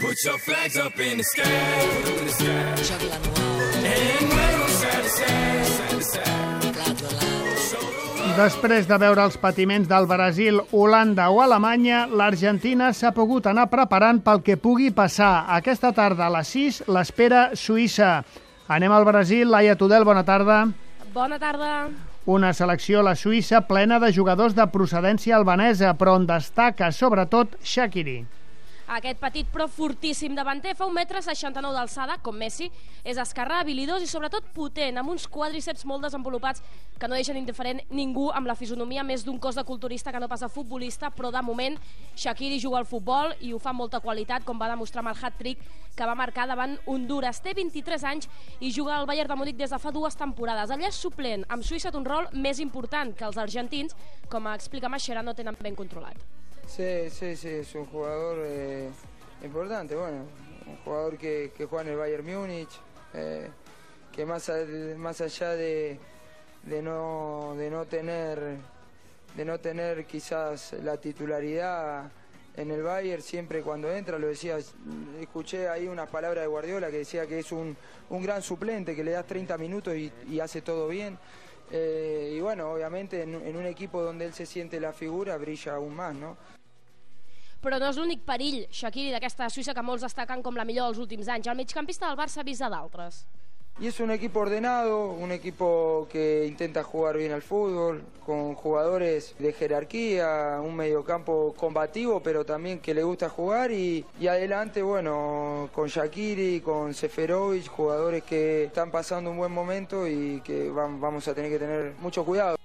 Put your flags up in the sky, up in the sky. And wave 'em side to side, side to side. Després de veure els patiments del Brasil, Holanda o Alemanya, l'Argentina s'ha pogut anar preparant pel que pugui passar. Aquesta tarda a les 6 l'espera Suïssa. Anem al Brasil. Laia Tudel, bona tarda. Bona tarda. Una selecció, la Suïssa, plena de jugadors de procedència albanesa, però on destaca sobretot Shaqiri. Aquest petit però fortíssim davanter fa un metre 69 d'alçada, com Messi, és esquerrà, habilidós i sobretot potent, amb uns quadríceps molt desenvolupats que no deixen indiferent ningú amb la fisonomia més d'un cos de culturista que no pas de futbolista, però de moment Shaqiri juga al futbol i ho fa amb molta qualitat, com va demostrar amb el hat-trick que va marcar davant Honduras. Té 23 anys i juga al Bayern de Múnich des de fa dues temporades. Allà és suplent, amb Suïssa té un rol més important que els argentins, com explica Mascherano, tenen ben controlat. Sí, sí, sí, es un jugador eh, importante, bueno, un jugador que, juega en el Bayern Múnich, eh, que más, más allá de, de, no, de, no tener, de no tener quizás la titularidad en el Bayern, siempre cuando entra, lo decía, escuché ahí unas palabras de Guardiola que decía que es un, un gran suplente, que le das 30 minutos y hace todo bien. Eh, y bueno, obviamente en, en un equipo donde él se siente la figura brilla aún más, ¿no? Però no és l'únic perill, Shaqiri, d'aquesta Suïssa que molts destaquen com la millor dels últims anys. El migcampista del Barça avisa d'altres. Y es un equipo ordenado, un equipo que intenta jugar bien al fútbol, con jugadores de jerarquía, un mediocampo combativo, pero también que le gusta jugar. Y, y adelante, bueno, con Shakiri, con Seferovic, jugadores que están pasando un buen momento y que vam- vamos a tener que tener mucho cuidado.